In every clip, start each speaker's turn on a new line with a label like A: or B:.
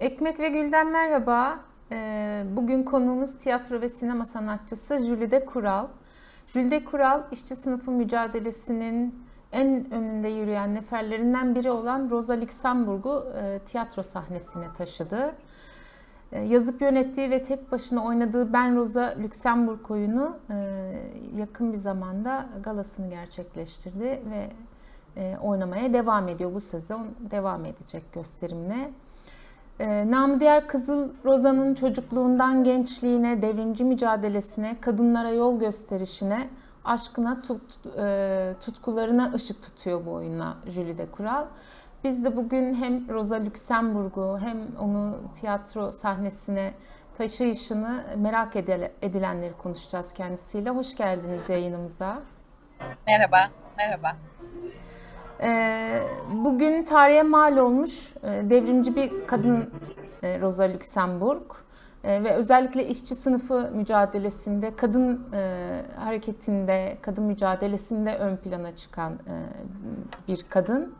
A: Ekmek ve Gül'den merhaba. Ee, Bugün konuğumuz tiyatro ve sinema sanatçısı Jülide Kural. Jülide Kural, işçi sınıfı mücadelesinin en önünde yürüyen neferlerinden biri olan Rosa Luxemburg'u e, tiyatro sahnesine taşıdı. E, Yazıp yönettiği ve tek başına oynadığı Ben Rosa Luxemburg oyunu e, yakın bir zamanda galasını gerçekleştirdi ve oynamaya devam ediyor. Bu sezon devam edecek gösterimine. E, namı diğer Kızıl Roza'nın çocukluğundan gençliğine, devrimci mücadelesine, kadınlara yol gösterişine, aşkına, tut, e, tutkularına ışık tutuyor bu oyuna Jülide Kural. Biz de bugün hem Rosa Luxemburg'u hem onu tiyatro sahnesine taşıyışını merak edilenleri konuşacağız kendisiyle. Hoş geldiniz yayınımıza.
B: Merhaba, merhaba.
A: Ee, bugün tarihe mal olmuş e, devrimci bir kadın e, Rosa Luxemburg e, ve özellikle işçi sınıfı mücadelesinde, kadın hareketinde, kadın mücadelesinde ön plana çıkan bir kadın.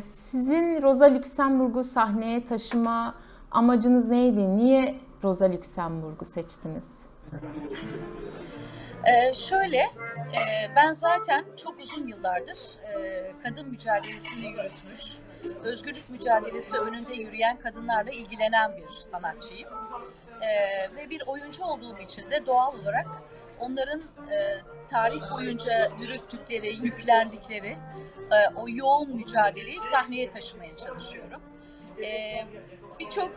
A: Sizin Rosa Luxemburg'u sahneye taşıma amacınız neydi? Niye Rosa Luxemburg'u seçtiniz?
B: Ee, şöyle, e, ben zaten çok uzun yıllardır e, kadın mücadelesini yürütmüş, özgürlük mücadelesi önünde yürüyen kadınlarla ilgilenen bir sanatçıyım. E, ve bir oyuncu olduğum için de doğal olarak onların e, tarih boyunca yürüttükleri, yüklendikleri e, o yoğun mücadeleyi sahneye taşımaya çalışıyorum. E, Birçok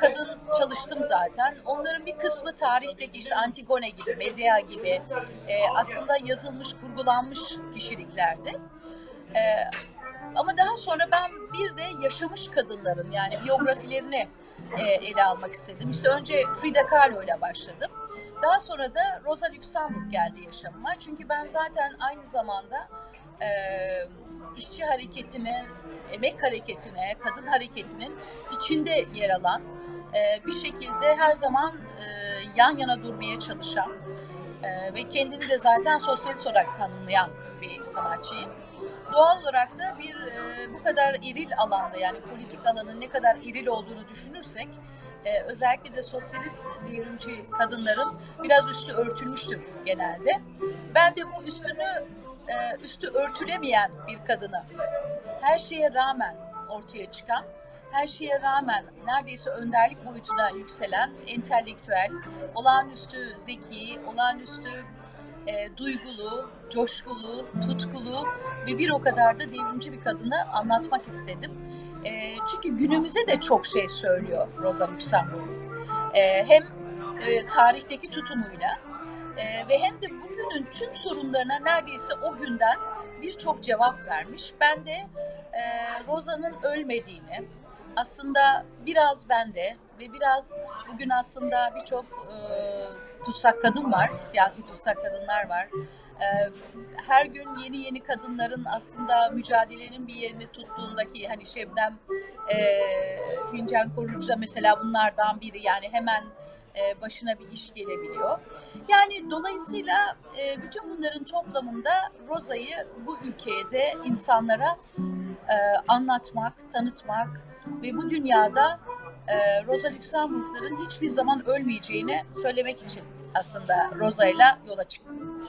B: kadın çalıştım zaten. Onların bir kısmı tarihteki işte Antigone gibi, Medea gibi e, aslında yazılmış, kurgulanmış kişiliklerdi. E, ama daha sonra ben bir de yaşamış kadınların yani biyografilerini e, ele almak istedim. İşte önce Frida Kahlo ile başladım. Daha sonra da Rosa Luxemburg geldi yaşamıma. Çünkü ben zaten aynı zamanda e, işçi hareketine, emek hareketine, kadın hareketinin içinde yer alan e, bir şekilde her zaman e, yan yana durmaya çalışan e, ve kendini de zaten sosyalist olarak tanımlayan bir sanatçıyım. Doğal olarak da bir e, bu kadar iril alanda yani politik alanın ne kadar iril olduğunu düşünürsek e, özellikle de sosyalist devrimci kadınların biraz üstü örtülmüştür genelde. Ben de bu üstünü e, üstü örtülemeyen bir kadını her şeye rağmen ortaya çıkan her şeye rağmen neredeyse önderlik boyutuna yükselen entelektüel, olağanüstü zeki, olağanüstü e, duygulu, coşkulu, tutkulu ve bir o kadar da devrimci bir kadını anlatmak istedim. E, çünkü günümüze de çok şey söylüyor Rosa Luxemburg. E, hem e, tarihteki tutumuyla e, ve hem de bugünün tüm sorunlarına neredeyse o günden birçok cevap vermiş. Ben de e, Rosa'nın ölmediğini, aslında biraz bende ve biraz bugün aslında birçok e, tutsak kadın var, siyasi tutsak kadınlar var. E, her gün yeni yeni kadınların aslında mücadelenin bir yerini tuttuğundaki hani Şebnem e, Fincan Korucu da mesela bunlardan biri yani hemen e, başına bir iş gelebiliyor. Yani dolayısıyla e, bütün bunların toplamında Rosa'yı bu ülkeye de insanlara e, anlatmak, tanıtmak, ve bu dünyada e, Rosa Luxemburg'ların hiçbir zaman ölmeyeceğini söylemek için aslında Rosa ile yola çıktım.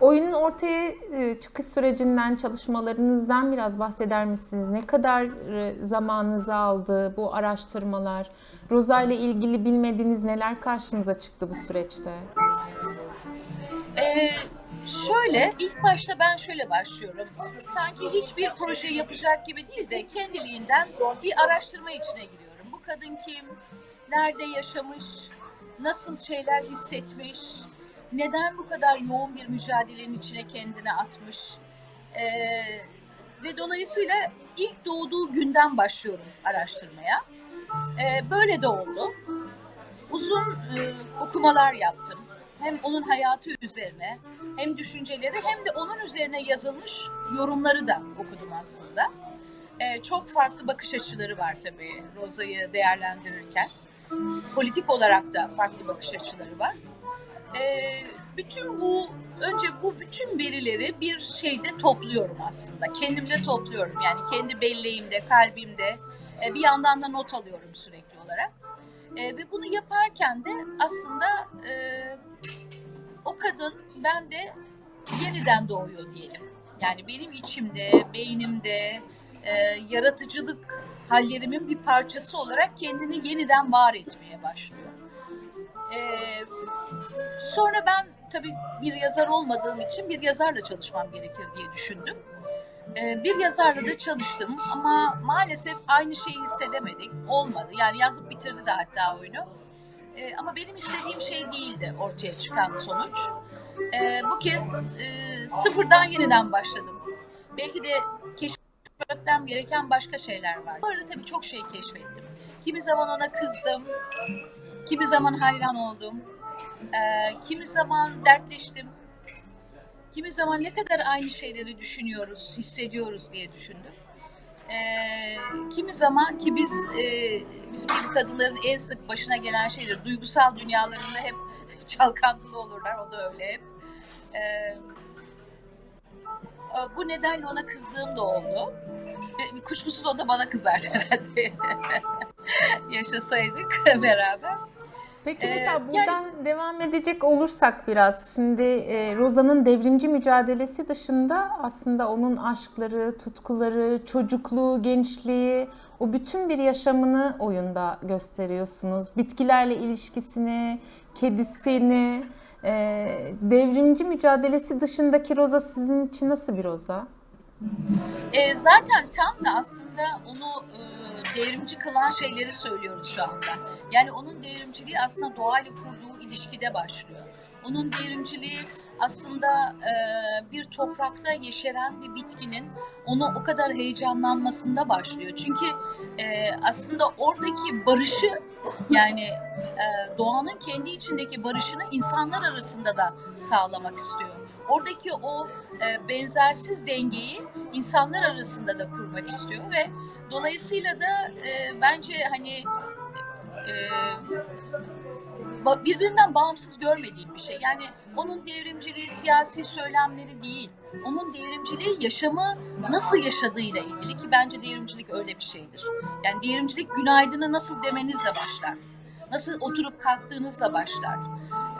A: Oyunun ortaya e, çıkış sürecinden, çalışmalarınızdan biraz bahseder misiniz? Ne kadar e, zamanınızı aldı bu araştırmalar? Rosa ile ilgili bilmediğiniz neler karşınıza çıktı bu süreçte?
B: Ee, Şöyle, ilk başta ben şöyle başlıyorum. Sanki hiçbir proje yapacak gibi değil de kendiliğinden bir araştırma içine giriyorum. Bu kadın kim? Nerede yaşamış? Nasıl şeyler hissetmiş? Neden bu kadar yoğun bir mücadelenin içine kendini atmış? Ee, ve dolayısıyla ilk doğduğu günden başlıyorum araştırmaya. Ee, böyle de oldu. Uzun e, okumalar yaptım hem onun hayatı üzerine hem düşünceleri hem de onun üzerine yazılmış yorumları da okudum aslında. Ee, çok farklı bakış açıları var tabii Rosa'yı değerlendirirken. Politik olarak da farklı bakış açıları var. Ee, bütün bu, önce bu bütün verileri bir şeyde topluyorum aslında. Kendimde topluyorum yani kendi belleğimde, kalbimde, E, bir yandan da not alıyorum sürekli olarak. E, ve bunu yaparken de aslında e, o kadın bende yeniden doğuyor diyelim. Yani benim içimde, beynimde, e, yaratıcılık hallerimin bir parçası olarak kendini yeniden var etmeye başlıyor. E, sonra ben tabii bir yazar olmadığım için bir yazarla çalışmam gerekir diye düşündüm. E, bir yazarla da çalıştım ama maalesef aynı şeyi hissedemedik. Olmadı. Yani yazıp bitirdi de hatta oyunu. E, ama benim istediğim şey değildi ortaya çıkan sonuç. E, bu kez e, sıfırdan yeniden başladım. Belki de keşfetmem gereken başka şeyler var. Bu arada tabii çok şey keşfettim. Kimi zaman ona kızdım, kimi zaman hayran oldum, e, kimi zaman dertleştim, kimi zaman ne kadar aynı şeyleri düşünüyoruz, hissediyoruz diye düşündüm. E, kimi zaman ki biz e, bizim gibi kadınların en sık başına gelen şeydir. Duygusal dünyalarında hep çalkantılı olurlar, o da öyle hep. E, bu nedenle ona kızdığım da oldu. Kuşkusuz o da bana kızardı herhalde. Yaşasaydık beraber.
A: Peki
B: Ee,
A: mesela buradan devam edecek olursak biraz şimdi e, Roza'nın devrimci mücadelesi dışında aslında onun aşkları, tutkuları, çocukluğu, gençliği o bütün bir yaşamını oyunda gösteriyorsunuz. Bitkilerle ilişkisini, kedisini, e, devrimci mücadelesi dışındaki Roza sizin için nasıl bir Roza?
B: E, zaten tam da aslında onu e, devrimci kılan şeyleri söylüyoruz şu anda. Yani onun devrimciliği aslında doğayla kurduğu ilişkide başlıyor. Onun devrimciliği aslında e, bir toprakta yeşeren bir bitkinin onu o kadar heyecanlanmasında başlıyor. Çünkü e, aslında oradaki barışı yani e, doğanın kendi içindeki barışını insanlar arasında da sağlamak istiyor. Oradaki o e, benzersiz dengeyi insanlar arasında da kurmak istiyor ve dolayısıyla da e, bence hani e, birbirinden bağımsız görmediğim bir şey. Yani onun devrimciliği siyasi söylemleri değil. Onun devrimciliği yaşamı nasıl yaşadığıyla ilgili ki bence devrimcilik öyle bir şeydir. Yani devrimcilik günaydını nasıl demenizle başlar. Nasıl oturup kalktığınızla başlar.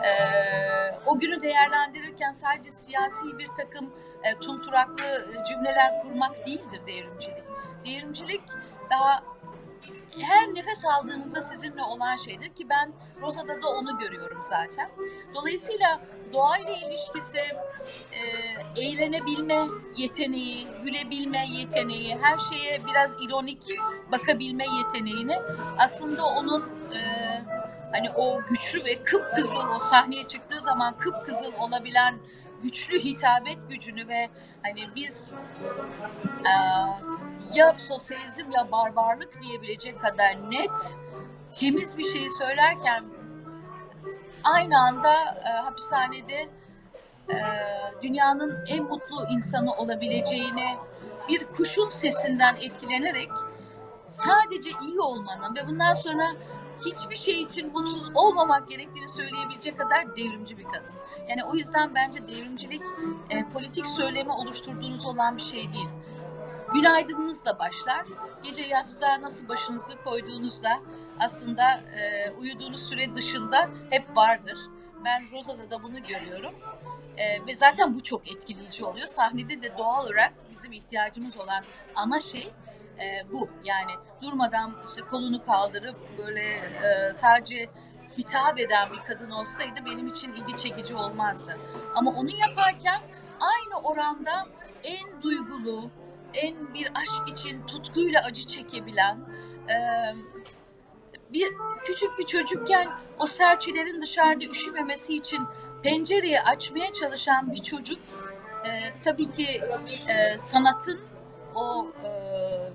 B: Ee, o günü değerlendirirken sadece siyasi bir takım e, tunturaklı cümleler kurmak değildir devrimcilik. Devrimcilik daha her nefes aldığınızda sizinle olan şeydir ki ben Rosa'da da onu görüyorum zaten. Dolayısıyla doğayla ilişkisi, e, eğlenebilme yeteneği, gülebilme yeteneği, her şeye biraz ironik bakabilme yeteneğini aslında onun e, hani o güçlü ve kıpkızıl o sahneye çıktığı zaman kıpkızıl olabilen güçlü hitabet gücünü ve hani biz e, ya sosyalizm ya barbarlık diyebilecek kadar net, temiz bir şeyi söylerken aynı anda e, hapishanede e, dünyanın en mutlu insanı olabileceğini bir kuşun sesinden etkilenerek sadece iyi olmanın ve bundan sonra hiçbir şey için mutsuz olmamak gerektiğini söyleyebilecek kadar devrimci bir kadın. Yani o yüzden bence devrimcilik e, politik söylemi oluşturduğunuz olan bir şey değil günaydınınızla başlar. Gece yastığa nasıl başınızı koyduğunuzda aslında e, uyuduğunuz süre dışında hep vardır. Ben Rosa'da da bunu görüyorum. E, ve zaten bu çok etkileyici oluyor. Sahnede de doğal olarak bizim ihtiyacımız olan ana şey e, bu. Yani durmadan işte kolunu kaldırıp böyle e, sadece hitap eden bir kadın olsaydı benim için ilgi çekici olmazdı. Ama onu yaparken aynı oranda en duygulu, en bir aşk için tutkuyla acı çekebilen, e, bir küçük bir çocukken o serçelerin dışarıda üşümemesi için pencereyi açmaya çalışan bir çocuk e, tabii ki e, sanatın o e,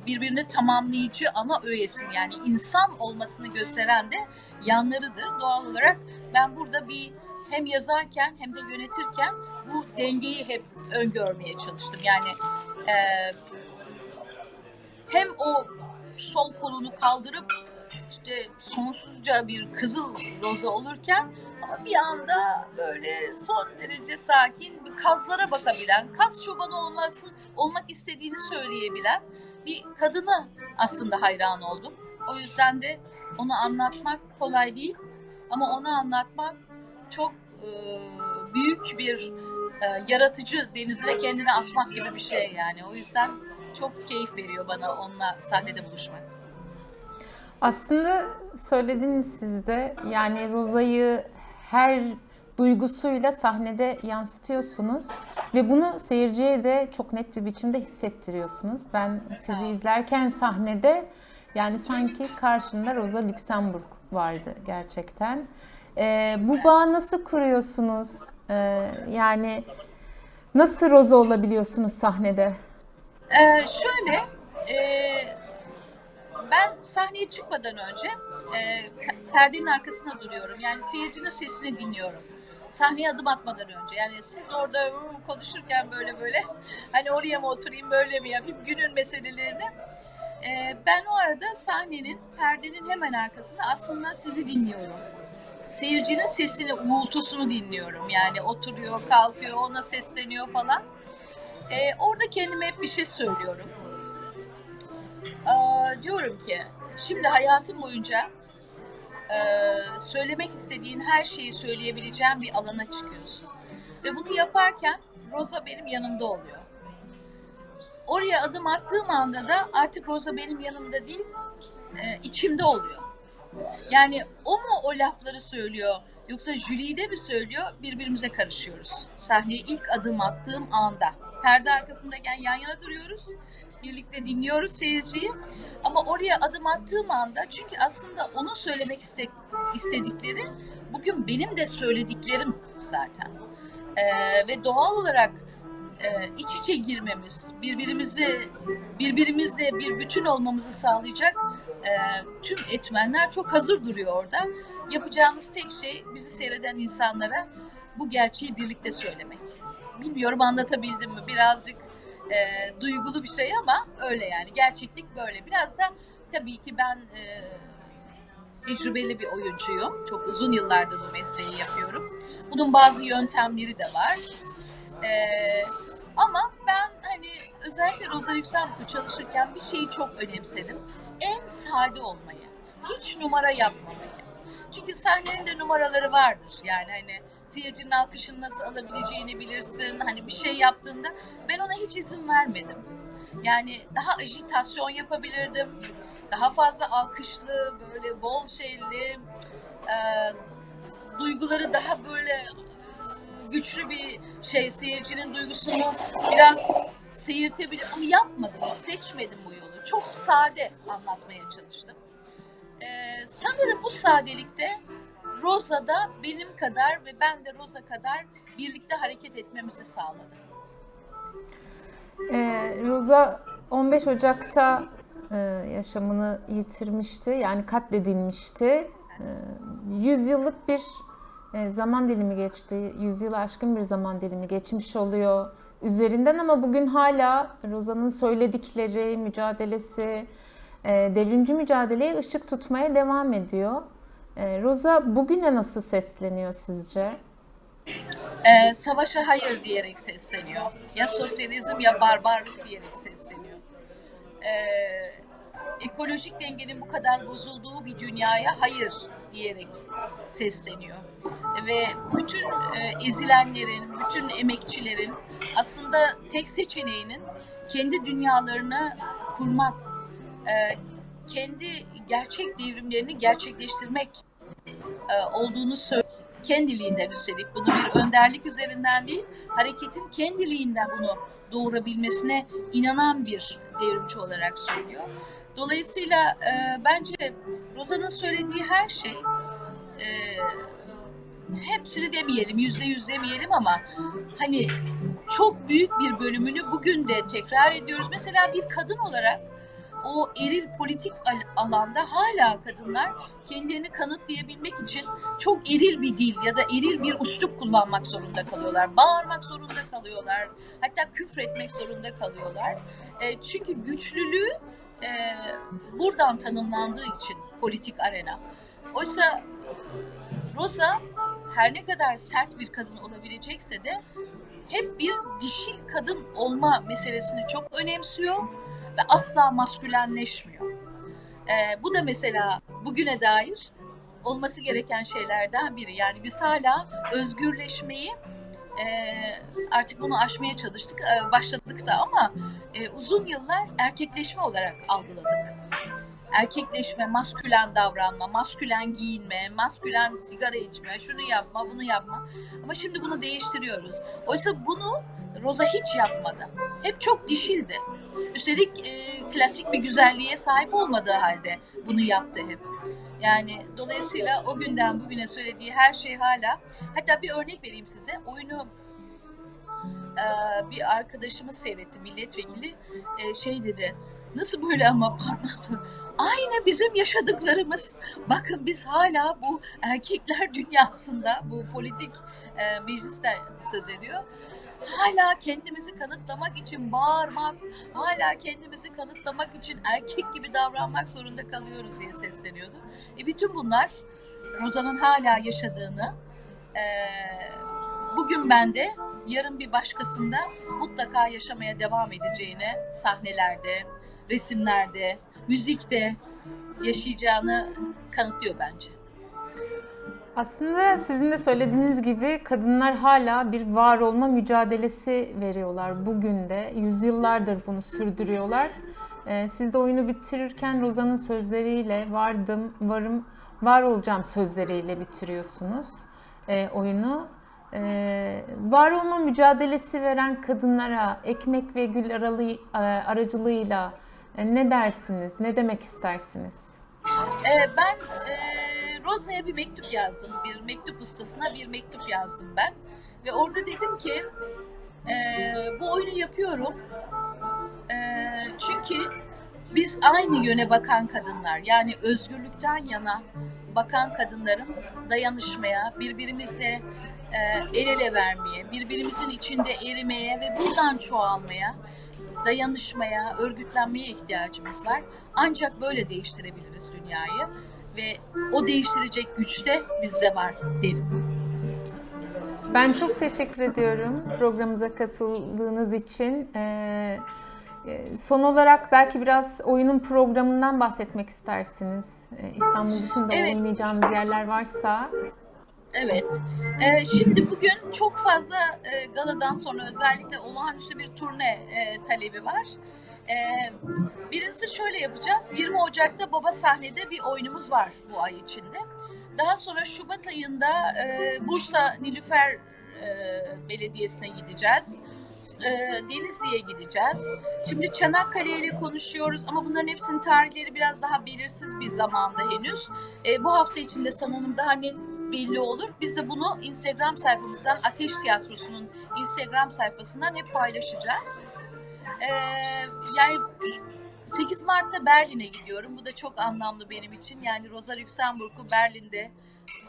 B: birbirini tamamlayıcı ana öğesini yani insan olmasını gösteren de yanlarıdır. Doğal olarak ben burada bir hem yazarken hem de yönetirken bu dengeyi hep öngörmeye çalıştım. Yani e, hem o sol kolunu kaldırıp işte sonsuzca bir kızıl roza olurken ama bir anda böyle son derece sakin bir kazlara bakabilen, kaz çobanı olması, olmak istediğini söyleyebilen bir kadını aslında hayran oldum. O yüzden de onu anlatmak kolay değil ama onu anlatmak çok e, büyük bir e, yaratıcı denizine kendini atmak gibi bir şey yani. O yüzden çok keyif veriyor bana onunla sahnede buluşmak.
A: Aslında söylediniz siz de yani Roza'yı her duygusuyla sahnede yansıtıyorsunuz ve bunu seyirciye de çok net bir biçimde hissettiriyorsunuz. Ben sizi izlerken sahnede yani sanki karşımda Rosa Luxemburg vardı gerçekten. Ee, bu bağı nasıl kuruyorsunuz? Ee, yani nasıl Rosa olabiliyorsunuz sahnede?
B: Ee, şöyle, e, ben sahneye çıkmadan önce e, perdenin arkasına duruyorum. Yani seyircinin sesini dinliyorum. Sahneye adım atmadan önce. Yani siz orada konuşurken böyle böyle hani oraya mı oturayım böyle mi yapayım günün meselelerini. E, ben o arada sahnenin perdenin hemen arkasında aslında sizi dinliyorum. Seyircinin sesini, uğultusunu dinliyorum. Yani oturuyor, kalkıyor, ona sesleniyor falan. E, orada kendime hep bir şey söylüyorum. Aa, diyorum ki şimdi hayatım boyunca e, söylemek istediğin her şeyi söyleyebileceğin bir alana çıkıyorsun. Ve bunu yaparken Rosa benim yanımda oluyor. Oraya adım attığım anda da artık Rosa benim yanımda değil, e, içimde oluyor. Yani o mu o lafları söylüyor, yoksa Jülide mi söylüyor, birbirimize karışıyoruz. Sahneye ilk adım attığım anda. Perde arkasındayken yan yana duruyoruz birlikte dinliyoruz seyirciyi. Ama oraya adım attığım anda çünkü aslında onun söylemek istedikleri bugün benim de söylediklerim zaten. Ee, ve doğal olarak e, iç içe girmemiz, birbirimizi birbirimizle bir bütün olmamızı sağlayacak e, tüm etmenler çok hazır duruyor orada. Yapacağımız tek şey bizi seyreden insanlara bu gerçeği birlikte söylemek. Bilmiyorum anlatabildim mi? Birazcık e, duygulu bir şey ama öyle yani. Gerçeklik böyle. Biraz da tabii ki ben e, tecrübeli bir oyuncuyum. Çok uzun yıllardır bu mesleği yapıyorum. Bunun bazı yöntemleri de var. E, ama ben hani özellikle Rosa Luxemburg'u çalışırken bir şeyi çok önemsedim. En sade olmayı. Hiç numara yapmamayı. Çünkü sahnenin de numaraları vardır. Yani hani seyircinin alkışını nasıl alabileceğini bilirsin. Hani bir şey yaptığında ben ona hiç izin vermedim. Yani daha ajitasyon yapabilirdim. Daha fazla alkışlı, böyle bol şeyli, e, duyguları daha böyle güçlü bir şey, seyircinin duygusunu biraz seyirtebilir. Ama yapmadım, seçmedim bu yolu. Çok sade anlatmaya çalıştım. Ee, sanırım bu sadelikte Rosa da benim kadar ve ben de Rosa kadar birlikte hareket etmemizi sağladı.
A: Ee, Rosa 15 Ocak'ta e, yaşamını yitirmişti. Yani katledilmişti. E, 100 yıllık bir e, zaman dilimi geçti. 100 yıl aşkın bir zaman dilimi geçmiş oluyor üzerinden ama bugün hala Rosa'nın söyledikleri, mücadelesi, e, devrimci mücadeleye ışık tutmaya devam ediyor. E, Rosa bugüne nasıl sesleniyor sizce?
B: Ee, savaşa hayır diyerek sesleniyor. Ya sosyalizm ya barbarlık diyerek sesleniyor. Ee, ekolojik dengenin bu kadar bozulduğu bir dünyaya hayır diyerek sesleniyor. Ve bütün e, ezilenlerin, bütün emekçilerin aslında tek seçeneğinin kendi dünyalarını kurmak, e, kendi gerçek devrimlerini gerçekleştirmek olduğunu söylüyor. Kendiliğinden üstelik bunu bir önderlik üzerinden değil, hareketin kendiliğinden bunu doğurabilmesine inanan bir devrimci olarak söylüyor. Dolayısıyla e, bence Roza'nın söylediği her şey e, hepsini demeyelim, yüzde yüz demeyelim ama hani çok büyük bir bölümünü bugün de tekrar ediyoruz. Mesela bir kadın olarak o eril politik alanda hala kadınlar kendilerini kanıtlayabilmek için çok eril bir dil ya da eril bir üslup kullanmak zorunda kalıyorlar. Bağırmak zorunda kalıyorlar. Hatta küfretmek zorunda kalıyorlar. E, çünkü güçlülüğü e, buradan tanımlandığı için politik arena. Oysa Rosa her ne kadar sert bir kadın olabilecekse de hep bir dişil kadın olma meselesini çok önemsiyor ve asla maskülenleşmiyor. E, bu da mesela bugüne dair olması gereken şeylerden biri. Yani biz hala özgürleşmeyi e, artık bunu aşmaya çalıştık, e, başladık da ama e, uzun yıllar erkekleşme olarak algıladık. Erkekleşme, maskülen davranma, maskülen giyinme, maskülen sigara içme, şunu yapma, bunu yapma. Ama şimdi bunu değiştiriyoruz. Oysa bunu Rosa hiç yapmadı. Hep çok dişildi. Üstelik e, klasik bir güzelliğe sahip olmadığı halde bunu yaptı hep. Yani dolayısıyla o günden bugüne söylediği her şey hala. Hatta bir örnek vereyim size. Oyunu e, bir arkadaşımız seyretti milletvekili e, şey dedi. Nasıl böyle ama parmağı Aynı bizim yaşadıklarımız. Bakın biz hala bu erkekler dünyasında, bu politik e, meclisten söz ediyor hala kendimizi kanıtlamak için bağırmak, hala kendimizi kanıtlamak için erkek gibi davranmak zorunda kalıyoruz diye sesleniyordu. E bütün bunlar Roza'nın hala yaşadığını, e, bugün bende, yarın bir başkasında mutlaka yaşamaya devam edeceğine sahnelerde, resimlerde, müzikte yaşayacağını kanıtlıyor bence.
A: Aslında sizin de söylediğiniz gibi kadınlar hala bir var olma mücadelesi veriyorlar bugün de. Yüzyıllardır bunu sürdürüyorlar. Ee, siz de oyunu bitirirken Rozan'ın sözleriyle vardım, varım, var olacağım sözleriyle bitiriyorsunuz e, oyunu. Ee, var olma mücadelesi veren kadınlara ekmek ve gül aralı, e, aracılığıyla e, ne dersiniz, ne demek istersiniz?
B: Ee, ben Rosa'ya bir mektup yazdım. Bir mektup ustasına bir mektup yazdım ben. Ve orada dedim ki e, bu oyunu yapıyorum. E, çünkü biz aynı yöne bakan kadınlar yani özgürlükten yana bakan kadınların dayanışmaya, birbirimizle e, el ele vermeye, birbirimizin içinde erimeye ve buradan çoğalmaya, dayanışmaya, örgütlenmeye ihtiyacımız var. Ancak böyle değiştirebiliriz dünyayı ve o değiştirecek güç de bizde var derim.
A: Ben çok teşekkür ediyorum programımıza katıldığınız için. Ee, e, son olarak belki biraz oyunun programından bahsetmek istersiniz. Ee, İstanbul dışında evet. oynayacağınız yerler varsa.
B: Evet. Ee, şimdi bugün çok fazla e, galadan sonra özellikle olağanüstü bir turne e, talebi var. Ee, birincisi şöyle yapacağız. 20 Ocak'ta Baba Sahnede bir oyunumuz var bu ay içinde. Daha sonra Şubat ayında e, Bursa Nilüfer e, Belediyesi'ne gideceğiz. E, Denizli'ye gideceğiz. Şimdi Çanakkale ile konuşuyoruz ama bunların hepsinin tarihleri biraz daha belirsiz bir zamanda henüz. E, bu hafta içinde sanırım daha net belli olur. Biz de bunu Instagram sayfamızdan Ateş Tiyatrosu'nun Instagram sayfasından hep paylaşacağız. Yani 8 Mart'ta Berlin'e gidiyorum. Bu da çok anlamlı benim için. Yani Rosa Luxemburg'u Berlin'de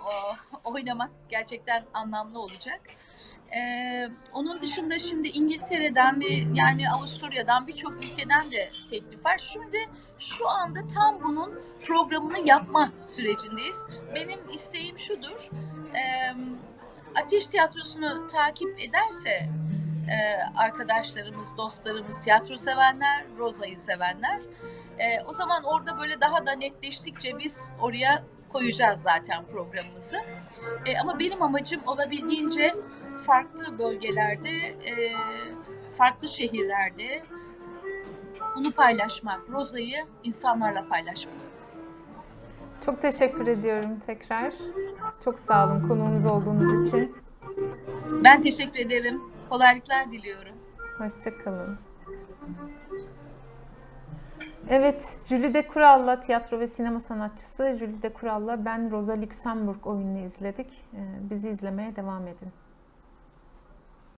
B: o, oynamak gerçekten anlamlı olacak. Ee, onun dışında şimdi İngiltere'den ve yani Avusturya'dan birçok ülkeden de teklif var. Şimdi şu anda tam bunun programını yapma sürecindeyiz. Benim isteğim şudur. E, Ateş Tiyatrosu'nu takip ederse e, arkadaşlarımız, dostlarımız, tiyatro sevenler, Roza'yı sevenler. E, o zaman orada böyle daha da netleştikçe biz oraya koyacağız zaten programımızı. E, ama benim amacım olabildiğince farklı bölgelerde, e, farklı şehirlerde bunu paylaşmak, Roza'yı insanlarla paylaşmak.
A: Çok teşekkür ediyorum tekrar. Çok sağ olun konuğumuz olduğunuz için.
B: Ben teşekkür ederim. Kolaylıklar diliyorum.
A: Hoşçakalın. Evet, Jülide Kural'la tiyatro ve sinema sanatçısı Jülide Kural'la ben Rosa Luxemburg oyununu izledik. Ee, bizi izlemeye devam edin.